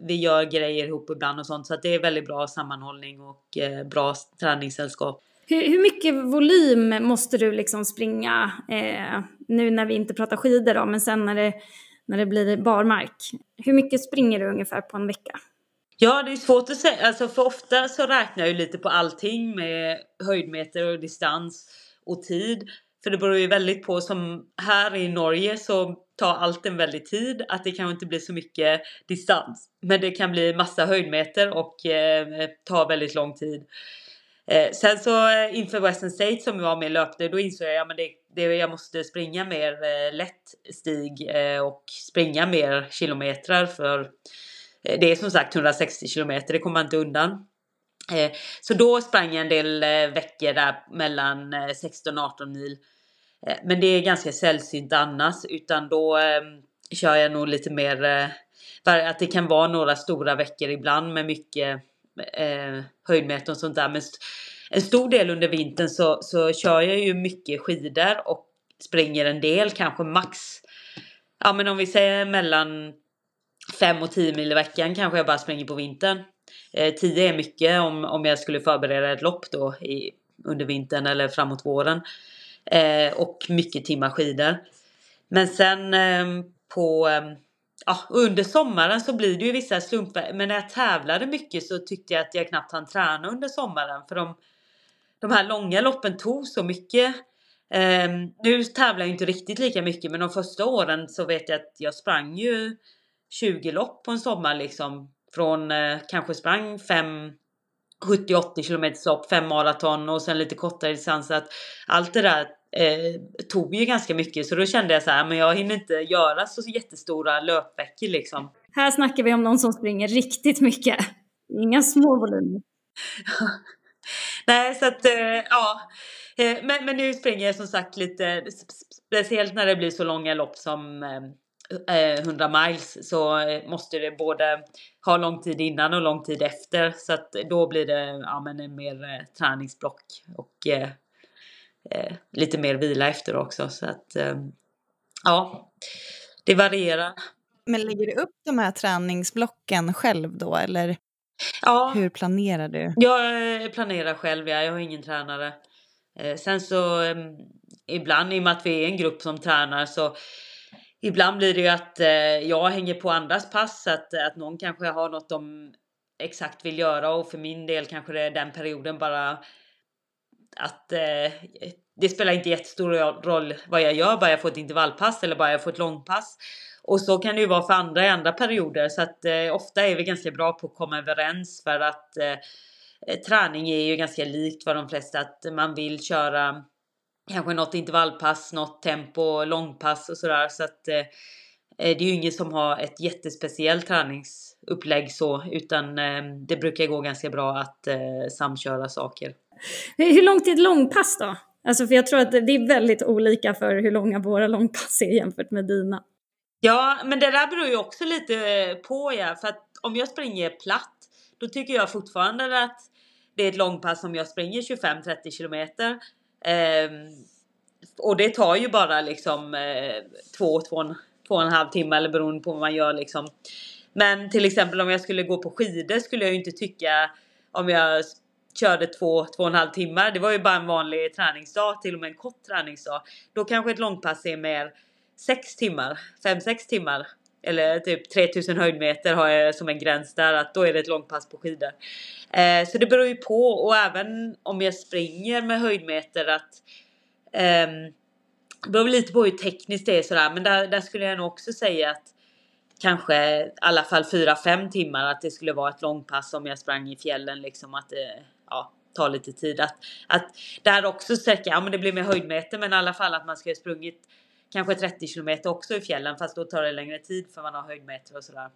C: vi gör grejer ihop ibland och sånt. Så att det är väldigt bra sammanhållning och eh, bra träningssällskap.
A: Hur, hur, mycket volym måste du liksom springa eh, nu när vi inte pratar skidor då, men sen när det, när det blir barmark? Hur mycket springer du ungefär på en vecka?
C: Ja, det är svårt att säga. Alltså, för ofta så räknar jag ju lite på allting med höjdmeter och distans och tid. För det beror ju väldigt på, som här i Norge så tar allt en väldigt tid. Att det kanske inte blir så mycket distans. Men det kan bli massa höjdmeter och eh, ta väldigt lång tid. Eh, sen så eh, inför Western State som jag var med och löpte, då insåg jag att ja, det, det, jag måste springa mer eh, lätt stig eh, och springa mer kilometrar för Eh, det är som sagt 160 kilometer, det kommer man inte undan. Eh, så då sprang jag en del eh, veckor där mellan 16 och 18 mil. Men det är ganska sällsynt annars utan då ehm, kör jag nog lite mer att det kan vara några stora veckor ibland med mycket eh, höjdmeter och sånt där. Men en stor del under vintern så, så kör jag ju mycket skidor och springer en del, kanske max. Ja men om vi säger mellan 5 och 10 mil i veckan kanske jag bara springer på vintern. Eh, 10 är mycket om, om jag skulle förbereda ett lopp då i, under vintern eller framåt våren. Eh, och mycket timmar skidor. Men sen eh, på eh, ja, under sommaren så blir det ju vissa slumpar. Men när jag tävlade mycket så tyckte jag att jag knappt hann träna under sommaren. För de, de här långa loppen tog så mycket. Eh, nu tävlar jag inte riktigt lika mycket men de första åren så vet jag att jag sprang ju 20 lopp på en sommar liksom. Från eh, kanske sprang 5 70-80 km lopp, 5 maraton och sen lite kortare distanser. Att allt det där eh, tog ju ganska mycket så då kände jag så här, men jag hinner inte göra så jättestora löpveckor liksom.
A: Här snackar vi om någon som springer riktigt mycket. Inga små volymer.
C: Nej, så att eh, ja. Eh, men, men nu springer jag som sagt lite, speciellt när det blir så långa lopp som eh, 100 eh, miles så eh, måste det både ha lång tid innan och lång tid efter. Så att då blir det ja, men en mer eh, träningsblock och eh, eh, lite mer vila efter också. Så att eh, ja, det varierar.
B: Men lägger du upp de här träningsblocken själv då eller ja, hur planerar du?
C: Jag planerar själv, ja. jag har ingen tränare. sen så ibland i och med att vi är en grupp som tränar så Ibland blir det ju att eh, jag hänger på andras pass, att, att någon kanske har något de exakt vill göra och för min del kanske det är den perioden bara att eh, det spelar inte jättestor roll vad jag gör, bara jag får ett intervallpass eller bara jag får ett långpass. Och så kan det ju vara för andra i andra perioder så att eh, ofta är vi ganska bra på att komma överens för att eh, träning är ju ganska likt vad de flesta att man vill köra kanske något intervallpass, något tempo, långpass och sådär. Så att eh, eh, det är ju ingen som har ett jättespeciellt träningsupplägg så, utan eh, det brukar gå ganska bra att eh, samköra saker.
A: Hur långt är ett långpass då? Alltså för jag tror att det är väldigt olika för hur långa våra långpass är jämfört med dina.
C: Ja, men det där beror ju också lite på ja, för att om jag springer platt, då tycker jag fortfarande att det är ett långpass om jag springer 25-30 kilometer. Eh, och det tar ju bara liksom eh, två, två, två och en halv timme eller beroende på vad man gör liksom. Men till exempel om jag skulle gå på skidor skulle jag ju inte tycka om jag körde två, två och en halv timmar. Det var ju bara en vanlig träningsdag, till och med en kort träningsdag. Då kanske ett långpass är mer sex timmar, fem, sex timmar. Eller typ 3000 höjdmeter har jag som en gräns där att då är det ett långpass på skidor. Eh, så det beror ju på och även om jag springer med höjdmeter att eh, det beror lite på hur tekniskt det är sådär men där, där skulle jag nog också säga att kanske i alla fall 4-5 timmar att det skulle vara ett långpass om jag sprang i fjällen liksom att det ja, tar lite tid att, att där också sträcka, ja men det blir med höjdmeter men i alla fall att man ska ha sprungit kanske 30 kilometer också i fjällen fast då tar det längre tid för man har höjdmeter och sådär.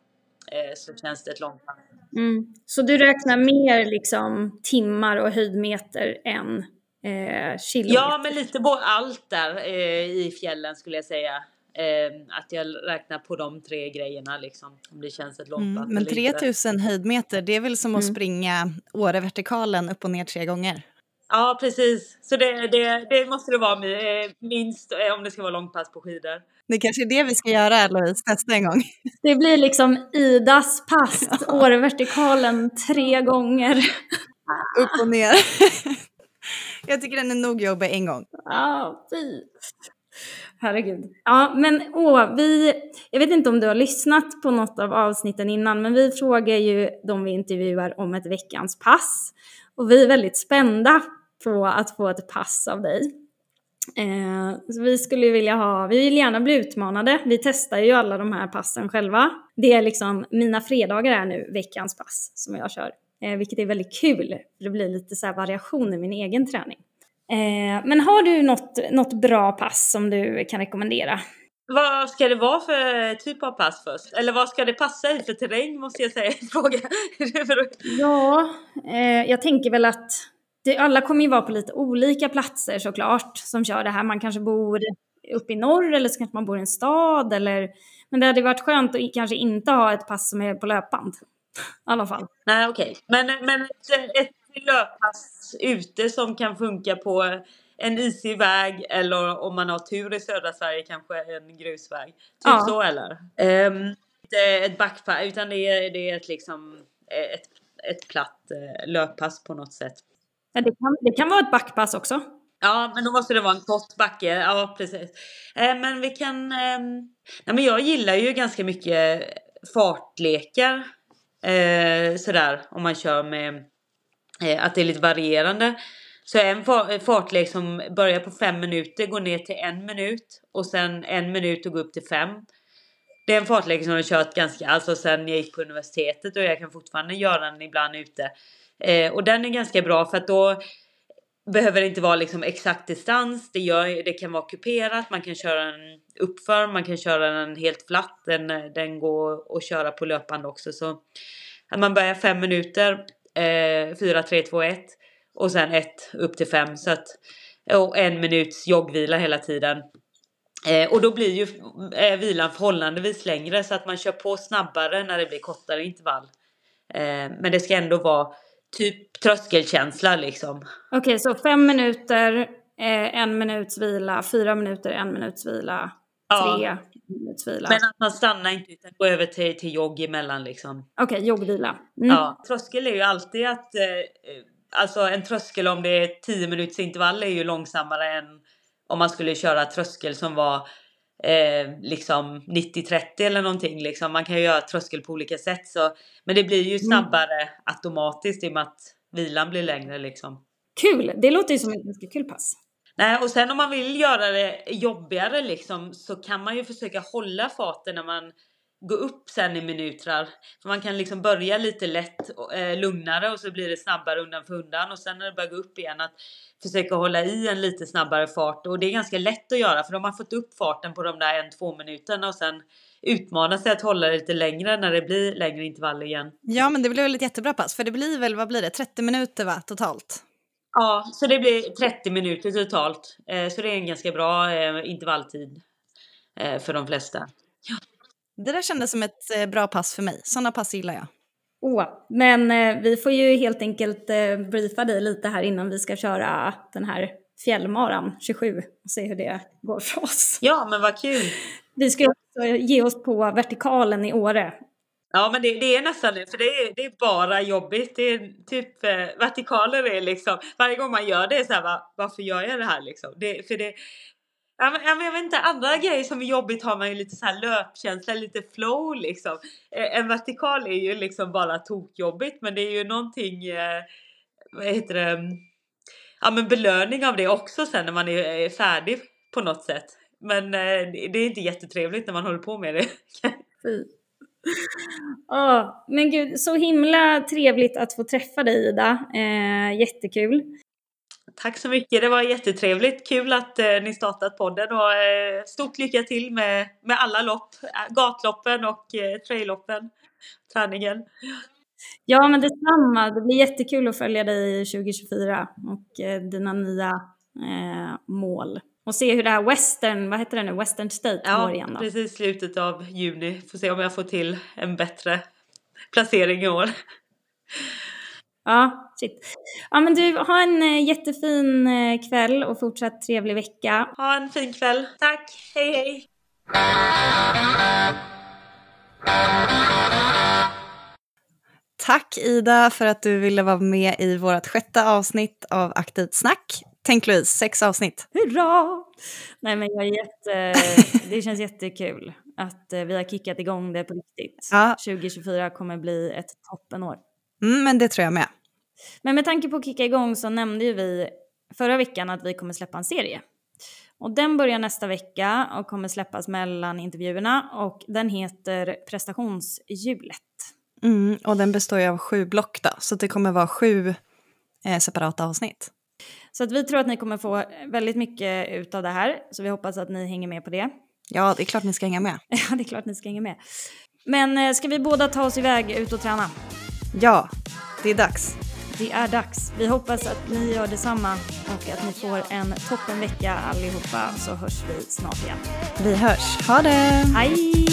C: Eh, så känns det ett långt pass.
A: Mm. Så du räknar mer liksom timmar och höjdmeter än eh, kilometer?
C: Ja, men lite på allt där eh, i fjällen skulle jag säga. Eh, att jag räknar på de tre grejerna liksom. Om det känns ett långt
B: mm, Men 3000 höjdmeter, det är väl som att mm. springa Årevertikalen upp och ner tre gånger?
C: Ja, precis. Så det, det, det måste det vara eh, minst eh, om det ska vara långpass på skidor.
B: Det kanske är det vi ska göra, Louise, testa en gång.
A: Det blir liksom Idas pass, ja. Årevertikalen tre gånger.
B: Upp och ner. Jag tycker den är nog jobbig en gång.
A: Ja, fy. Herregud. Ja, men åh, vi, jag vet inte om du har lyssnat på något av avsnitten innan, men vi frågar ju de vi intervjuar om ett veckans pass. Och vi är väldigt spända på att få ett pass av dig. Eh, vi skulle vilja ha, vi vill gärna bli utmanade. Vi testar ju alla de här passen själva. Det är liksom, mina fredagar är nu veckans pass som jag kör. Eh, vilket är väldigt kul, för det blir lite så variation i min egen träning. Eh, men har du något, något bra pass som du kan rekommendera?
C: Vad ska det vara för typ av pass först? Eller vad ska det passa i för terräng måste jag säga? Fråga.
A: ja, eh, jag tänker väl att det, alla kommer ju vara på lite olika platser såklart som kör det här. Man kanske bor uppe i norr eller så kanske man bor i en stad eller men det hade varit skönt att kanske inte ha ett pass som är på löpband. I alla fall.
C: Nej okej, okay. men, men ett, ett löppass ute som kan funka på en isig väg eller om man har tur i södra Sverige kanske en grusväg. Typ ja. så eller? Um, inte ett backpass utan det är, det är ett liksom ett, ett platt uh, löppass på något sätt.
A: Ja, det, kan, det kan vara ett backpass också.
C: Ja, men då måste det vara en kort backe. Ja, precis. Eh, men vi kan... Eh, nej, men jag gillar ju ganska mycket fartlekar. Eh, sådär, om man kör med eh, att det är lite varierande. Så en fartlek som börjar på fem minuter går ner till en minut och sen en minut och går upp till fem. Det är en fartlek som jag har kört ganska, alltså sen jag gick på universitetet och jag kan fortfarande göra den ibland ute. Eh, och den är ganska bra för att då behöver det inte vara liksom exakt distans. Det, gör, det kan vara kuperat, man kan köra den uppför, man kan köra den helt flatt. Den, den går att köra på löpande också. Så att man börjar fem minuter, eh, 4, 3, 2, 1 och sen ett upp till fem så att och en minuts joggvila hela tiden. Eh, och då blir ju eh, vilan förhållandevis längre så att man kör på snabbare när det blir kortare intervall. Eh, men det ska ändå vara typ tröskelkänsla liksom.
A: Okej, okay, så fem minuter, eh, en minuts vila, fyra minuter, en minuts vila, tre ja. minuts vila.
C: Men att man stannar inte utan går över till, till jogg emellan liksom.
A: Okej, okay, joggvila.
C: Mm. Ja, tröskel är ju alltid att eh, alltså en tröskel om det är 10 minuters intervall är ju långsammare än om man skulle köra tröskel som var eh, liksom 90-30 eller någonting. Liksom. Man kan ju göra tröskel på olika sätt. Så, men det blir ju mm. snabbare mm. automatiskt i och med att vilan blir längre. Liksom.
A: Kul! Det låter ju som ett ganska kul pass.
C: Nej, och sen om man vill göra det jobbigare liksom, så kan man ju försöka hålla farten när man gå upp sen i minuter. För man kan liksom börja lite lätt eh, lugnare och så blir det snabbare undan för undan och sen när det börjar gå upp igen att försöka hålla i en lite snabbare fart och det är ganska lätt att göra för de har fått upp farten på de där en två minuterna och sen utmana sig att hålla det lite längre när det blir längre intervaller igen.
B: Ja men det blir väl ett jättebra pass för det blir väl, vad blir det, 30 minuter va totalt?
C: Ja, så det blir 30 minuter totalt. Eh, så det är en ganska bra eh, intervalltid eh, för de flesta.
B: Det där kändes som ett eh, bra pass för mig. Sådana pass gillar jag.
A: Åh, men eh, vi får ju helt enkelt eh, briefa dig lite här innan vi ska köra den här fjällmaran 27 och se hur det går för oss.
C: Ja, men vad kul!
A: Vi ska också ge oss på vertikalen i Åre.
C: Ja, men det, det är nästan det, för det är, det är bara jobbigt. Det är typ eh, vertikaler är liksom, varje gång man gör det är så här, va, varför gör jag det här liksom? Det, för det, ja, men, ja, men jag vet inte, andra grejer som är jobbigt har man ju lite så här löpkänsla, lite flow liksom. Eh, en vertikal är ju liksom bara tokjobbigt, men det är ju någonting, eh, vad heter det, ja men belöning av det också sen när man är, färdig på något sätt. Men eh, det är inte jättetrevligt när man håller på med det.
A: Fy. oh, men gud, så himla trevligt att få träffa dig Ida. Eh, jättekul.
C: Tack så mycket, det var jättetrevligt. Kul att eh, ni startat podden och eh, stort lycka till med, med alla lopp, äh, gatloppen och eh, trailloppen, träningen.
A: Ja, men detsamma. Det blir jättekul att följa dig 2024 och eh, dina nya eh, mål. Och se hur det här Western, vad heter det nu, Western State
C: Ja,
A: går igen då.
C: precis slutet av juni. Får se om jag får till en bättre placering i år.
A: Ja, shit. Ja, men du, ha en eh, jättefin eh, kväll och fortsatt trevlig vecka.
C: Ha en fin kväll. Tack, hej hej!
B: Tack Ida för att du ville vara med i vårt sjätte avsnitt av Aktivt snack. Tänk Louise, sex avsnitt.
A: Hurra! Nej, men jag är jätte... det känns jättekul att eh, vi har kickat igång det på riktigt.
B: Ja.
A: 2024 kommer bli ett toppenår.
B: Mm, men det tror jag med.
A: Men med tanke på att kicka igång så nämnde ju vi förra veckan att vi kommer släppa en serie. Och den börjar nästa vecka och kommer släppas mellan intervjuerna och den heter Prestationshjulet.
B: Mm, och den består ju av sju block då, så det kommer vara sju eh, separata avsnitt.
A: Så att vi tror att ni kommer få väldigt mycket ut av det här, så vi hoppas att ni hänger med på det.
B: Ja, det är klart ni ska hänga med.
A: Ja, det är klart ni ska hänga med. Men eh, ska vi båda ta oss iväg ut och träna?
B: Ja, det är dags.
A: Det är dags. Vi hoppas att ni gör detsamma och att ni får en toppenvecka allihopa så hörs vi snart igen.
B: Vi hörs. Ha det!
A: Hej!